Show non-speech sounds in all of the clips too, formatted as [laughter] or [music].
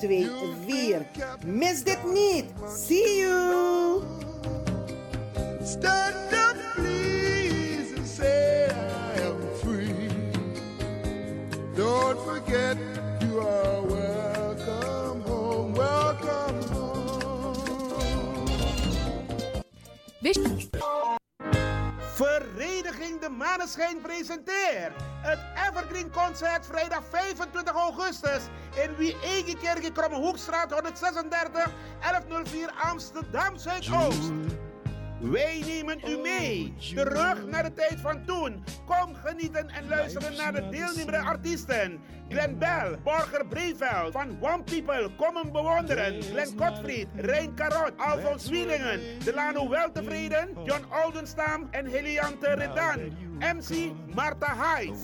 2 4. Mis dit niet. See you! Stand up, please, and say I am free. Don't forget you are welcome home, welcome home. Vereniging De Maneschijn presenteert het Evergreen Concert vrijdag 25 augustus in Wie-Egekerk, Krommehoekstraat 136 1104 Amsterdam Zuidoost. Wij nemen u mee, terug naar de tijd van toen. Kom genieten en luisteren naar de deelnemende artiesten. Glenn Bell, Borger Breveld, van One People, kom hem bewonderen. Glenn Gottfried, Rein Karot, Alfons Wielingen, Delano Weltevreden, John Oldenstam en Heliante Redan. MC Marta Hyde.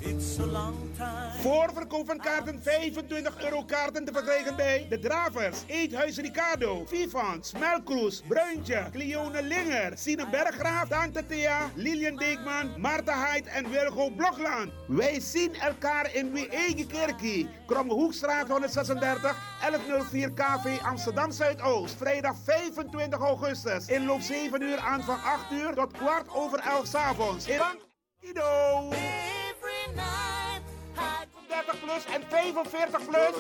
Voorverkoop van kaarten 25 euro kaarten te verkrijgen bij De Dravers, Eethuis Ricardo, Vivant, Smelkroes, Bruintje, Cleone Linger, Sine Berggraaf, Tante Thea, Lilian Deekman, Marta Hyde en Wilgo Blokland. Wij zien elkaar in Wee-Egekerkie, Krommehoekstraat 136, 1104 KV Amsterdam Zuidoost. Vrijdag 25 augustus. Inloop 7 uur aan van 8 uur tot kwart over 11 s avonds. In Ido. 30 en 45 plus.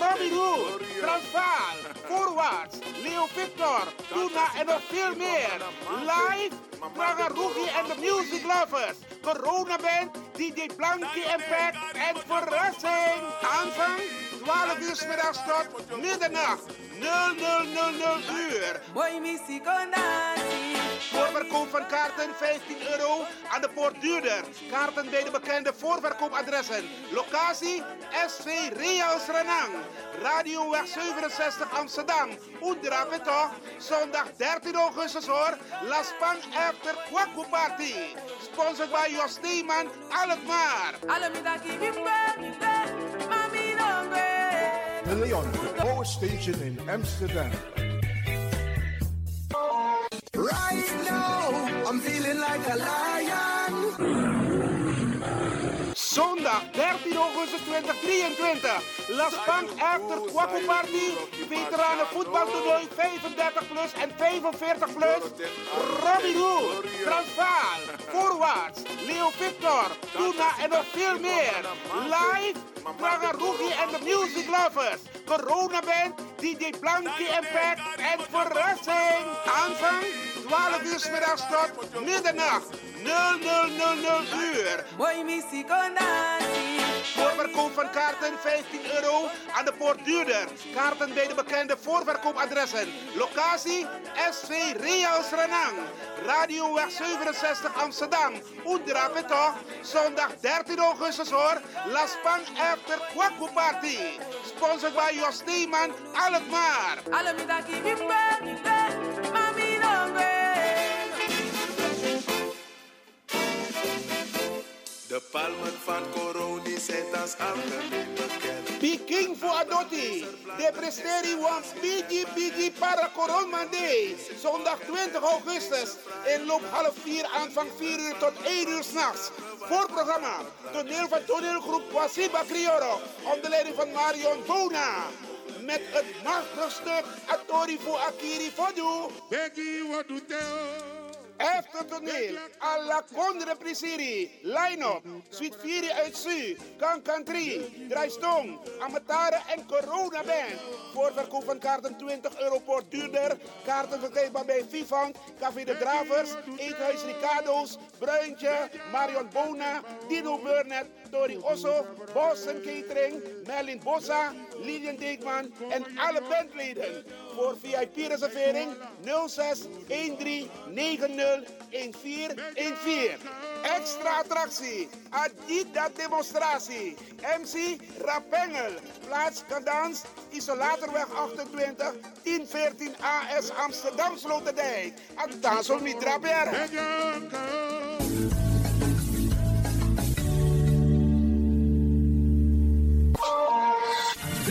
Robbie Hood, Transvaal, Voorwaarts, Leo Victor, Tuna en nog veel meer. Live, Praga en de Music Lovers. Corona Band, DJ Blanky Impact en verrassing. Aanvang 12 uur middags tot middernacht. 0000 uur. Voorverkoop van kaarten 15 euro aan de poort duurder. Kaarten bij de bekende voorverkoopadressen. Locatie SV Reals Renang. Radioweg 67 Amsterdam. Oedra toch? Zondag 13 augustus hoor. La Span After Kwaku Party. Sponsored by Jos Steeman Alkmaar. De Leon, the power station in Amsterdam. Right now, I'm feeling like a. Zondag 13 augustus 2023. Las Pan After Kwaku Party. Veteranen voetbaltoernooi 35 plus en 45 plus. Robbie Hood, Transvaal, Voorwaarts, Leo Victor, Tuna en nog veel meer. Live, Praga Rugi en de Music Lovers. Corona Band, DJ Blanky Impact en verrassing. Aanvang 12 uur middags tot middernacht. 0000 uur. Voorverkoop van kaarten 15 euro aan de poort duurder. Kaarten bij de bekende voorverkoopadressen. Locatie SV Reals Renang. Radioweg 67 Amsterdam. Oedra toch? Zondag 13 augustus hoor. La Span After Kwaku Party. Sponsored by Jos Steeman Alkmaar. De palmen van Coroni zijn als algemeen bekend. Peking voor Adotti. De presteri was Bigi Bigi para Corona Day. Zondag 20 augustus. Inloop half 4 aanvang 4 uur tot 1 uur s'nachts. Voorprogramma. Toneel van toneelgroep Wasiba Crioro. Onder leiding van Marion Bona. Met het machtig stuk Atori voor Akiri Fodu. Becky, wat Efter toneel, alla Condre Prisiri, line-up, Suite 4 uit Su, Kan Country, Draaistong, Amatare en Corona Band. Voorverkoop van kaarten 20 euro per duurder. Kaarten verkrijgbaar bij Vivant, Café de Gravers, Eethuis Ricardo's, Bruintje, Marion Bona, Dino Burnett, Tori Osso, Boston Catering, Merlin Bossa, Lilian Deekman en alle bandleden. Voor VIP-reservering 06 13 90 1414. Extra attractie, Adidas demonstratie. MC Rapengel, plaats Kadans, Isolatorweg 28, 1014 AS Amsterdam Sloterdijk. Attention mitra per.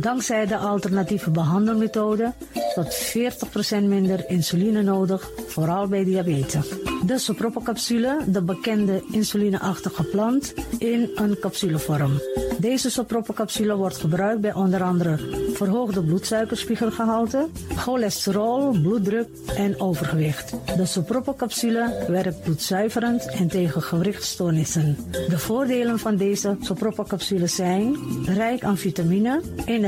Dankzij de alternatieve behandelmethode tot 40% minder insuline nodig, vooral bij diabetes. De sopropocapsule, de bekende insulineachtige plant, in een capsulevorm. Deze sopropocapsule wordt gebruikt bij onder andere verhoogde bloedsuikerspiegelgehalte, cholesterol, bloeddruk en overgewicht. De sopropocapsule werkt bloedzuiverend en tegen gewrichtstoornissen. De voordelen van deze sopropocapsule zijn rijk aan vitamine, energie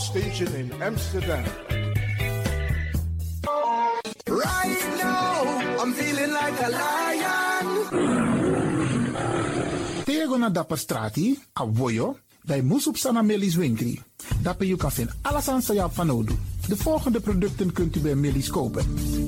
Station in Amsterdam. Right now, I'm feeling like a lion. Tego na dapper strati, a voyo, dai musup sana melis winkri. Dapper you kan vinden alles aan sa van. De volgende producten kunt u bij Melis kopen.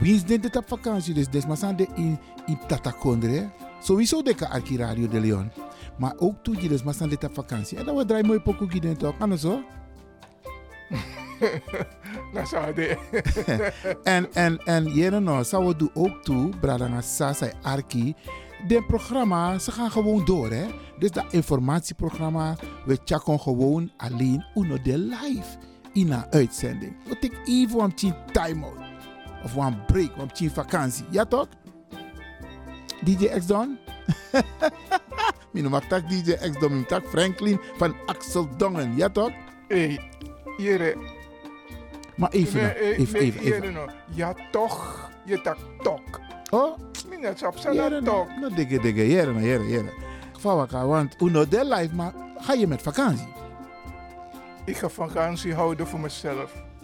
Wie is dit op vakantie? Dus des maar de in in Tatakondre. Sowieso de Arki Radio de Leon. Maar ook toe je dus maar dit op vakantie. En dan we draaien mooi pokoe gieden toch? Anders zo? Dat [laughs] zou de. [laughs] En en en jere nou, zou we doen ook toe, Bradanga Sasa Arki. De programma, ze gaan gewoon door hè. Dus dat informatieprogramma, we checken gewoon alleen uno de live in een uitzending. We take even een time out. Of een break, een vakantie. Ja toch? DJ X Don? [laughs] Mijn noem tak DJ X Don, mijn tak Franklin van Axel Dongen, ja toch? Hé, hey, Maar even, nee, even, even, even, even. Ja toch, je tak tok. Oh? Mijn net op zijn tok. Nou, dikke, dikke, jere, nou, jere, jere. Vawaka, want uno de life, maar ga je met vakantie? Ik ga vakantie houden voor mezelf.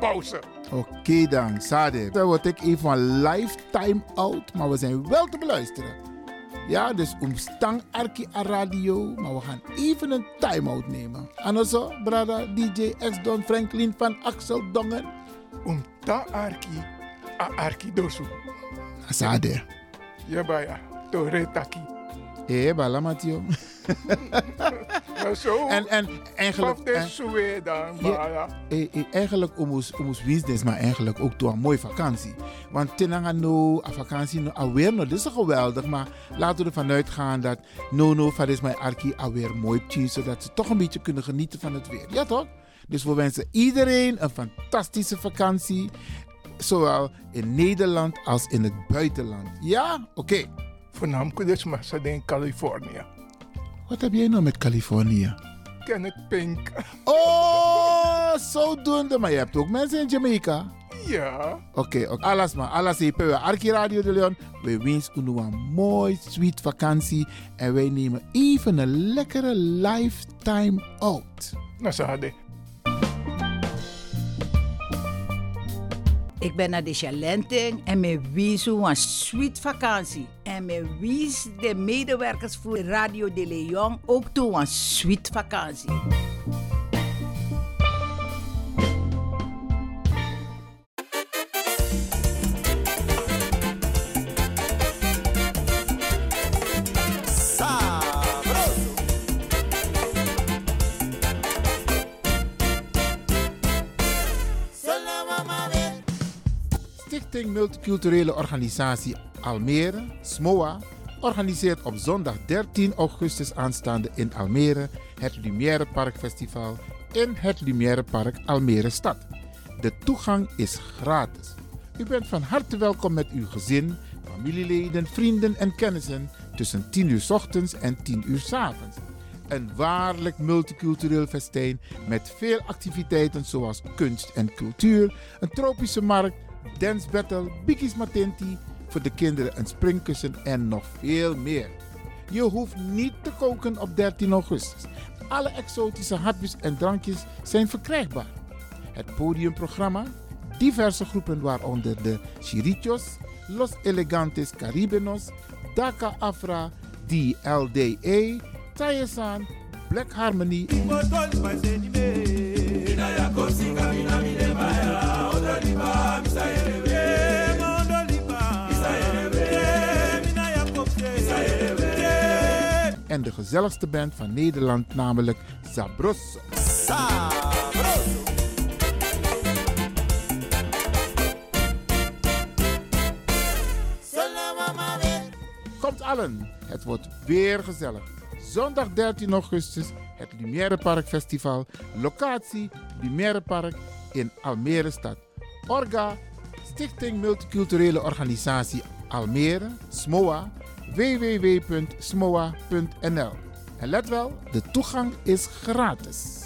pauze. Oké dan, Sade. Dan word ik even van lifetime out, maar we zijn wel te beluisteren. Ja, dus omstang Arki a radio, maar we gaan even een time-out nemen. En also, brada DJ X Don Franklin van Axel Dongen. Om ta Arki, a Arki dosu. Sade. Ja, baya, to retaki. Eh, bala Matio. [laughs] [laughs] Maar zo, En, en eigenlijk... En- dan, Ja. eh, eh, eigenlijk om ons, om ons business, maar eigenlijk ook door een mooie vakantie. Want tenanga no, a vakantie no, alweer no, dit is geweldig, maar laten we ervan uitgaan dat no no, van is mijn arki alweer mooi tjie, zodat ze toch een beetje kunnen genieten van het weer. Ja toch? Dus we wensen iedereen een fantastische vakantie, zowel in Nederland als in het buitenland. Ja? Oké. Voornamelijk dus maar ze in Californië. Wat heb jij nou met Californië? Kenneth Pink. Oh, zodoende. Maar je hebt ook mensen in Jamaica. Ja. Oké, oké. alles maar. Alles hier. Arki Radio de Leon. We wensen u een mooi, sweet vakantie. En wij nemen even een lekkere lifetime out. Nou, ze Ik ben naar de Chalenting en me wies een sweet vakantie. En me wies de medewerkers voor Radio de Leon ook toe een sweet vakantie. Stichting Multiculturele Organisatie Almere, SMOA, organiseert op zondag 13 augustus aanstaande in Almere het Lumière Park Festival in het Lumière Park Almere Stad. De toegang is gratis. U bent van harte welkom met uw gezin, familieleden, vrienden en kennissen tussen 10 uur ochtends en 10 uur 's avonds. Een waarlijk multicultureel festijn met veel activiteiten zoals kunst en cultuur, een tropische markt, dance battle, bikis matenti, voor de kinderen een springkussen en nog veel meer. Je hoeft niet te koken op 13 augustus. Alle exotische hapjes en drankjes zijn verkrijgbaar. Het podiumprogramma, diverse groepen waaronder de Chirichos, Los Elegantes Caribenos, Daka Afra, DLDA, Tayesan, Black Harmony, en de gezelligste band van Nederland, namelijk Zabros. Sabroso. Komt allen, het wordt weer gezellig. Zondag 13 augustus, het Lumière Park Festival. Locatie Lumière Park in Almere stad. Orga, Stichting Multiculturele Organisatie Almere, SMOA, www.smoa.nl. En let wel, de toegang is gratis.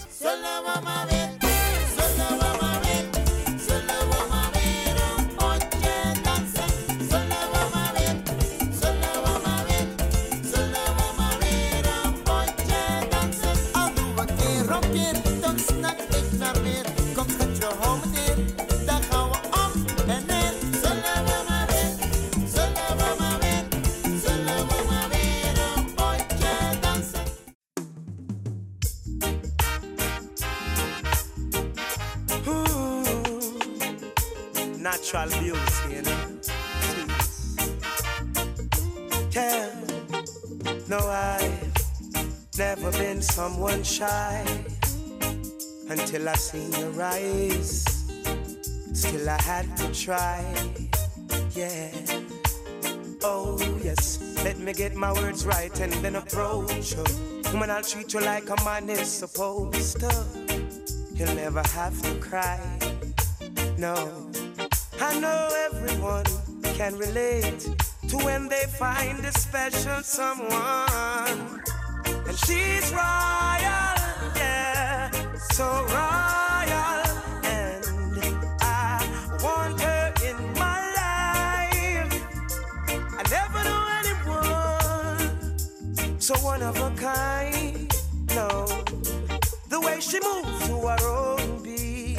Hou someone shy until I seen your eyes. Still, I had to try. Yeah. Oh, yes. Let me get my words right and then approach you. Woman, I'll treat you like a man is supposed to. You'll never have to cry. No. I know everyone can relate to when they find a special someone. She's royal, yeah, so royal, and I want her in my life. I never knew anyone so one of a kind. No, the way she moves to our own beat,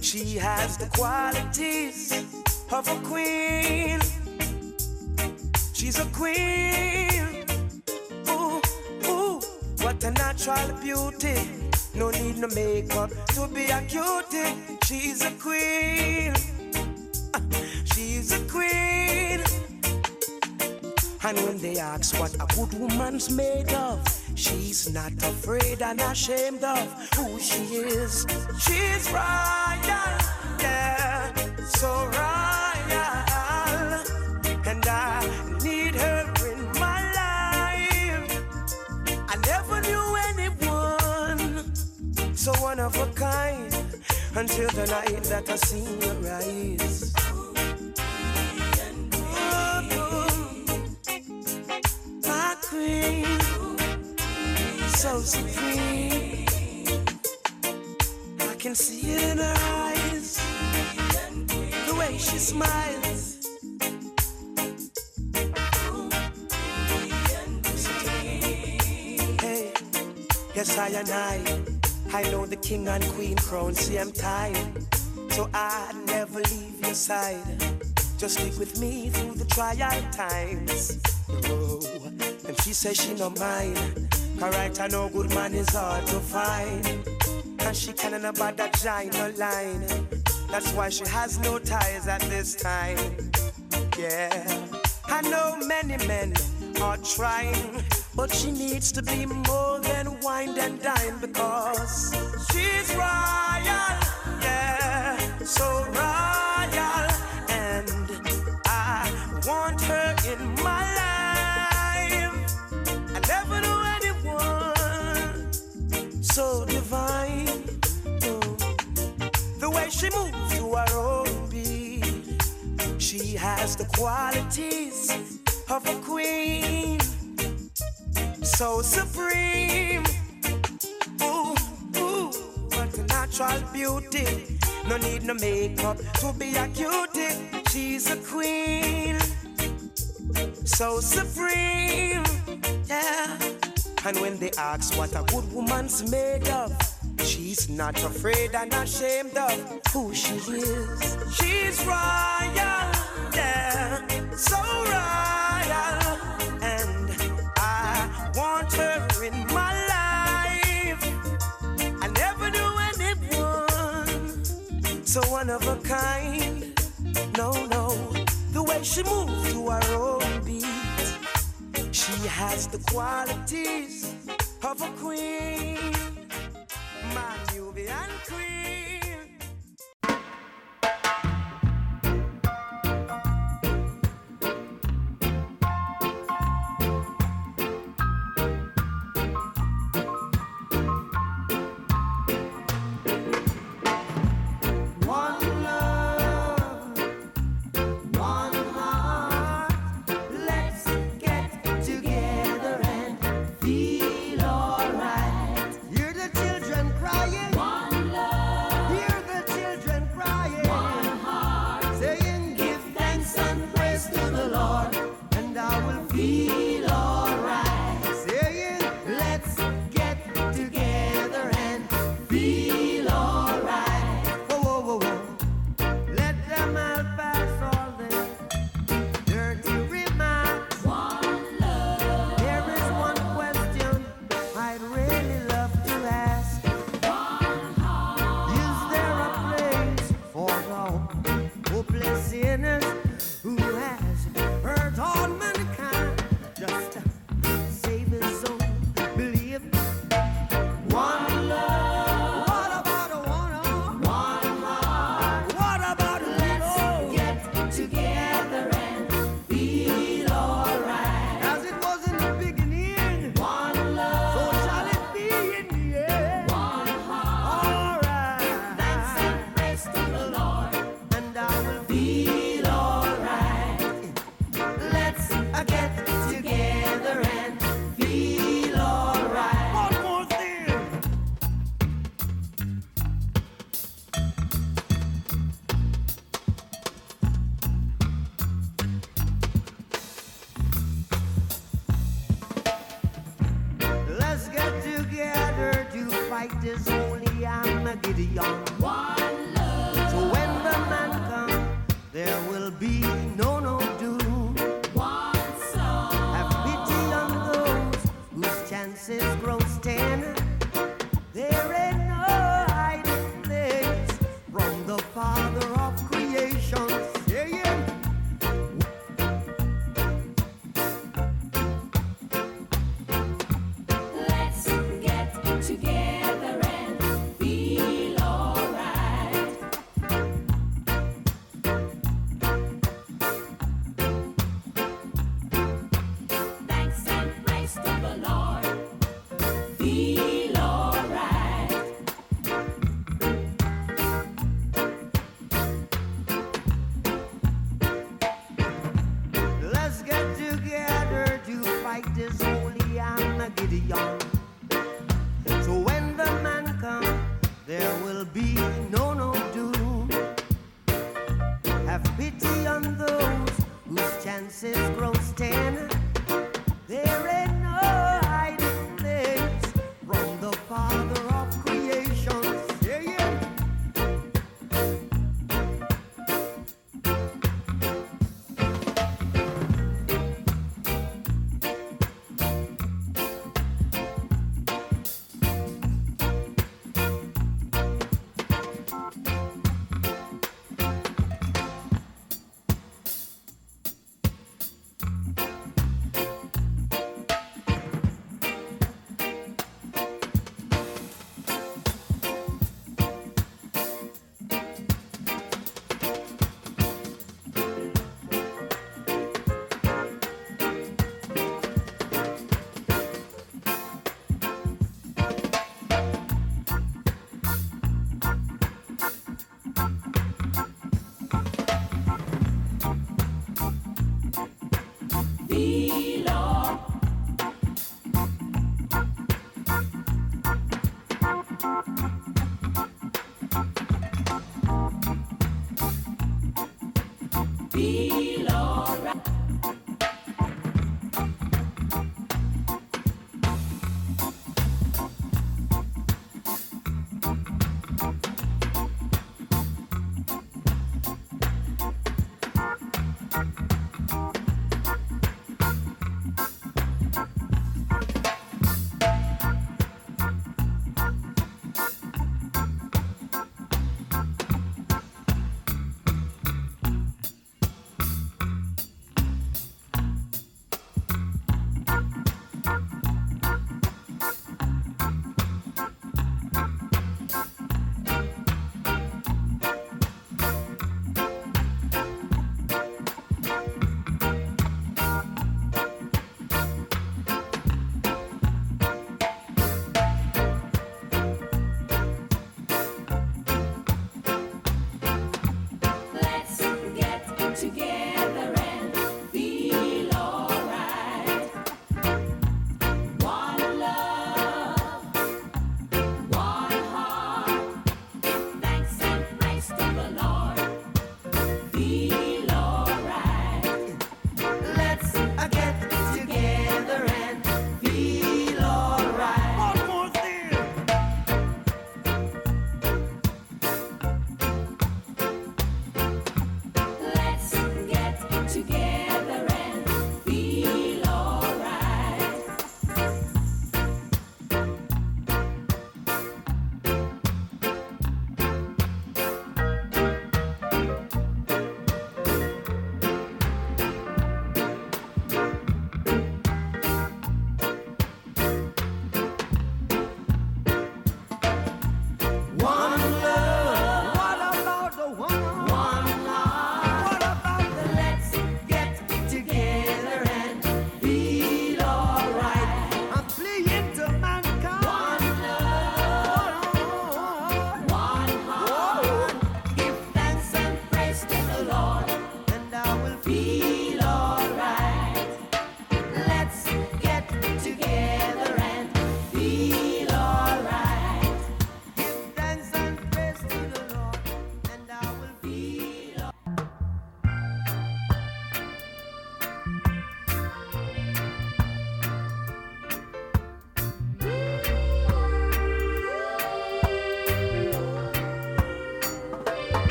she has the qualities of a queen. She's a queen. What a natural beauty. No need no makeup to be a cutie. She's a queen. [laughs] She's a queen. And when they ask what a good woman's made of, she's not afraid and ashamed of who she is. She's royal, yeah, so royal. Of a kind until the night that I seen your eyes. my queen, so supreme. I can see it in her eyes, the way she smiles. Hey, yes, I and I, I know the king and queen crown. See, I'm tired, so I never leave your side. Just stick with me through the trial times. Oh, and she says she no mind. Alright, I know good man is hard to find. And she can't about that giant line. That's why she has no ties at this time. Yeah, I know many men are trying, but she needs to be more than wine and dine because she's royal. Yeah, so royal. And I want her in my life. I never knew anyone so divine. The way she moves to her own beat, she has the qualities of a queen, so supreme. Ooh, ooh, what a natural beauty. No need no makeup to be a cutie. She's a queen, so supreme. Yeah. And when they ask what a good woman's made of, she's not afraid and ashamed of who she is. She's royal, yeah, so royal. So one of a kind. No, no, the way she moves to her own beat. She has the qualities of a queen, my Nubian queen.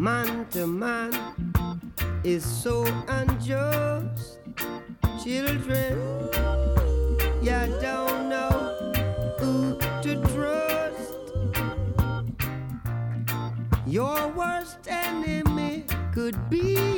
man to man is so unjust. Children, you don't know who to trust. Your worst enemy could be.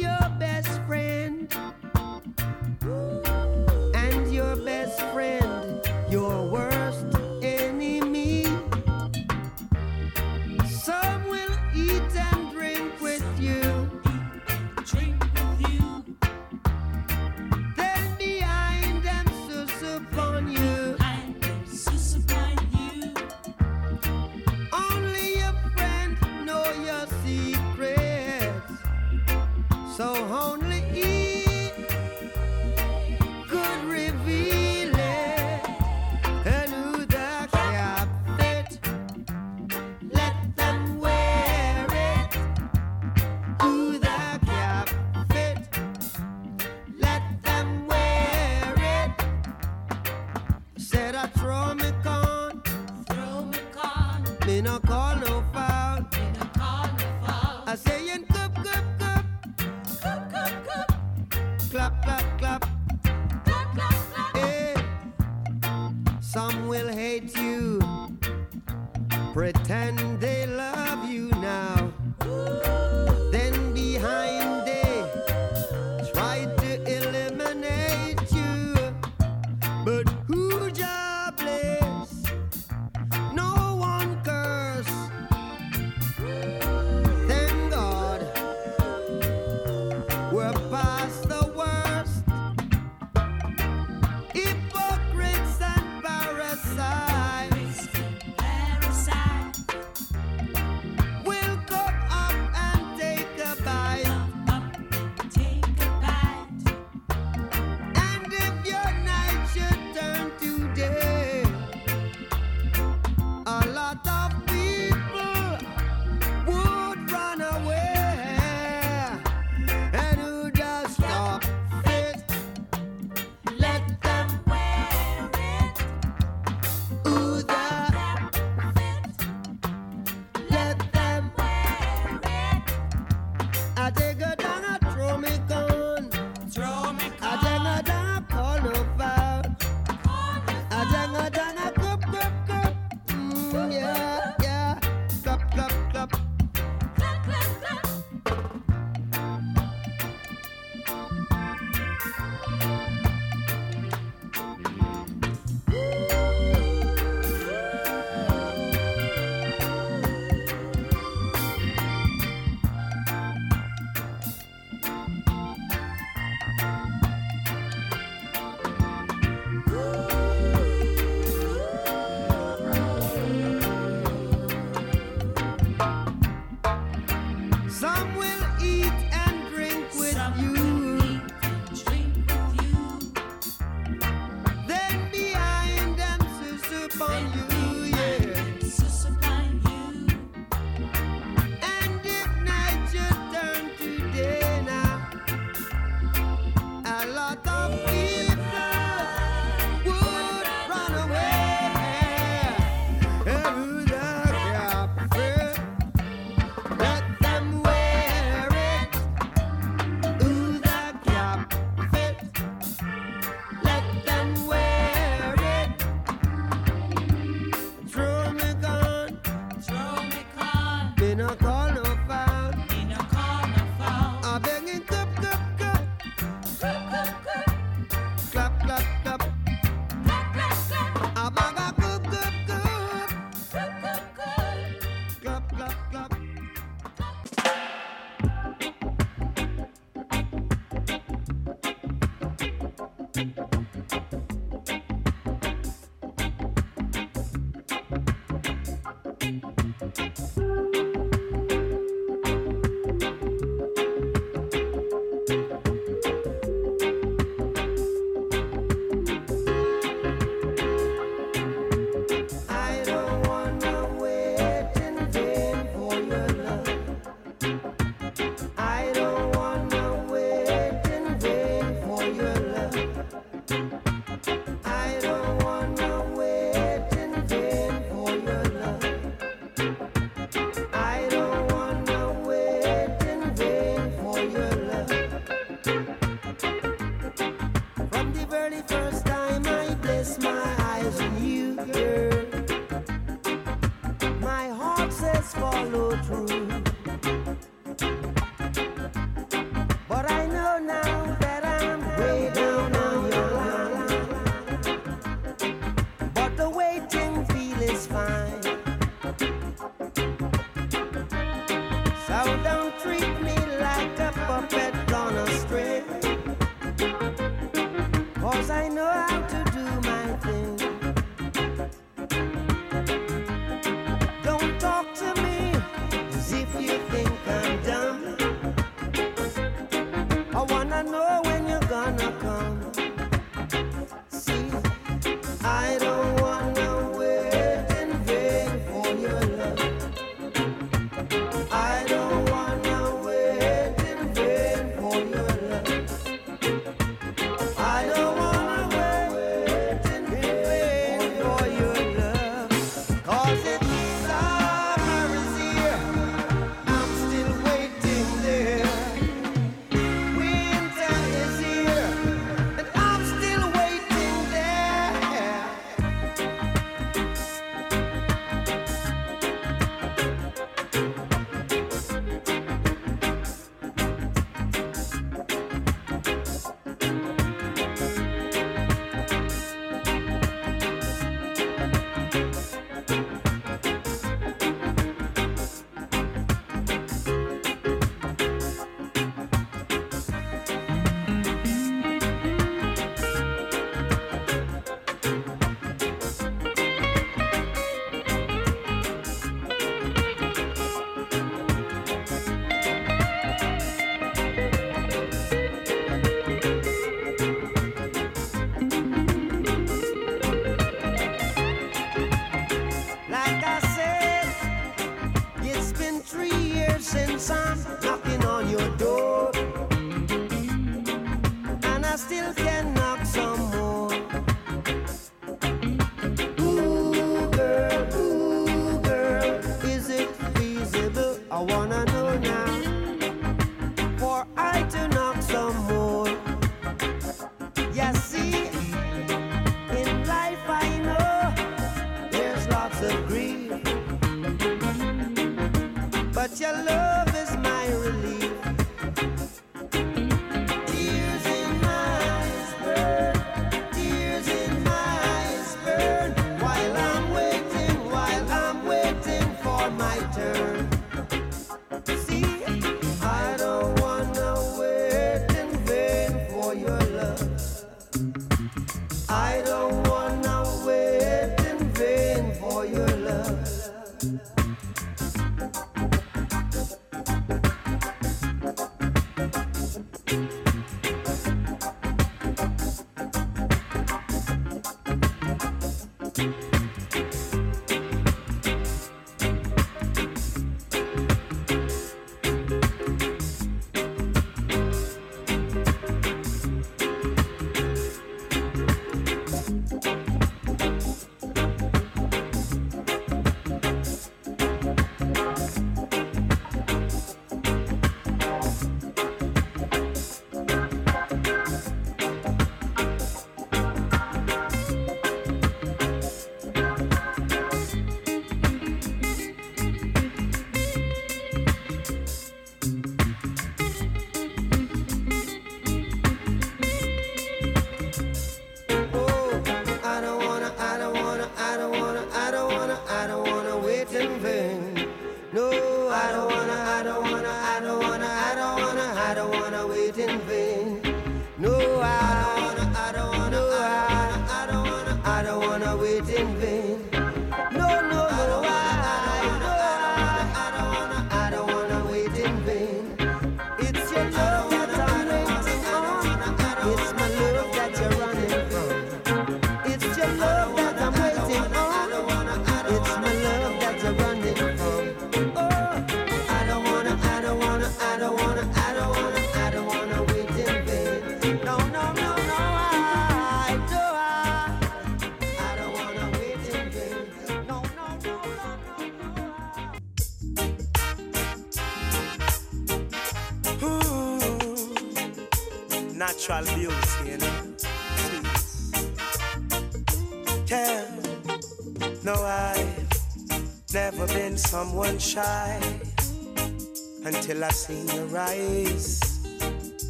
Until I seen your eyes.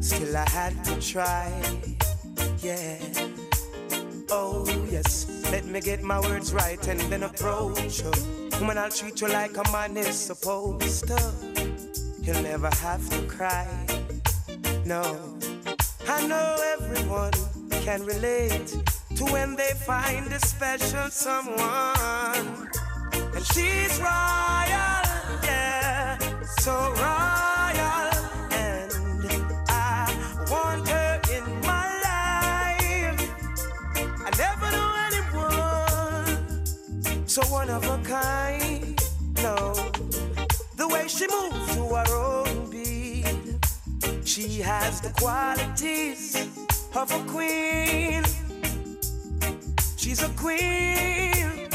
Still I had to try, yeah. Oh yes, let me get my words right and then approach you. Woman, I'll treat you like a man is supposed to. You'll never have to cry, no. I know everyone can relate to when they find a special someone. And she's royal, yeah, so royal. Of a kind. No, the way she moves to her own beat, she has the qualities of a queen. She's a queen.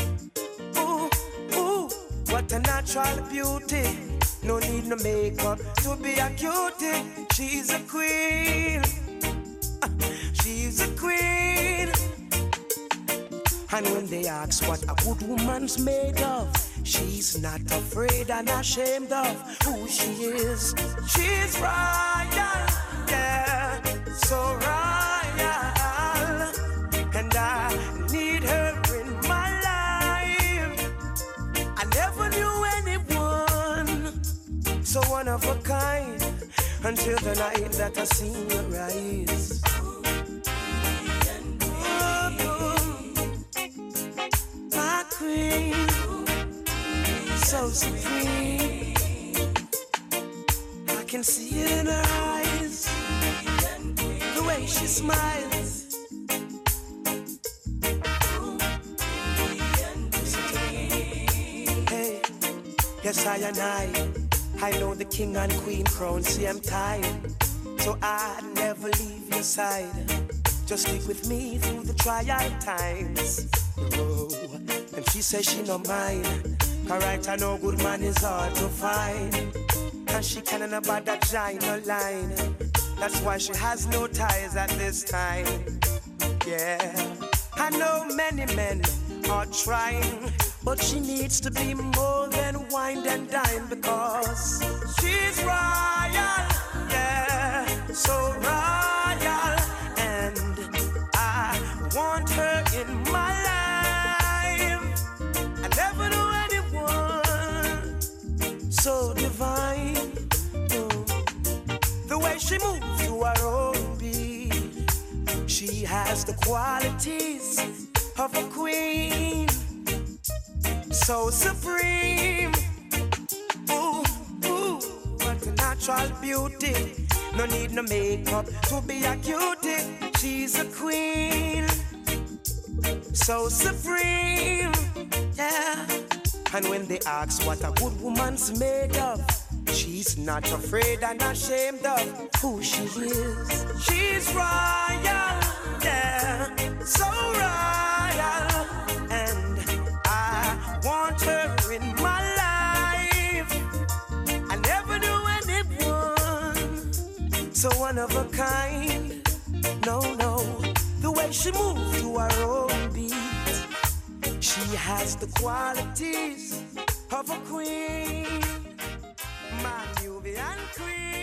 Ooh, ooh, what a natural beauty. No need no makeup to be a cutie. She's a queen. [laughs] She's a queen. And when they ask what a good woman's made of, she's not afraid and ashamed of who she is. She's royal, yeah, so royal. And I need her in my life. I never knew anyone so one of a kind until the night that I seen your eyes. Supreme. I can see it in her eyes, the way she smiles. Hey, yes, I and I, I know the king and queen crown. See, I'm tired, So I never leave your side. Just stick with me through the trial times. Oh, and she says she no mind. Alright, I know good man is hard to find. And she can't about that giant line. That's why she has no ties at this time. Yeah, I know many men are trying, but she needs to be more than wine and dine because she's royal. Yeah, so royal. She moves to her own she has the qualities of a queen, so supreme. Ooh, ooh, what a natural beauty. No need no makeup to be a cutie. She's a queen, so supreme. Yeah. And when they ask what a good woman's made of, she's not afraid and ashamed of who she is. She's royal, yeah, so royal. And I want her in my life. I never knew anyone so one of a kind. No, no, the way she moves to her own beat. She has the qualities of a queen, clear.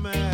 Out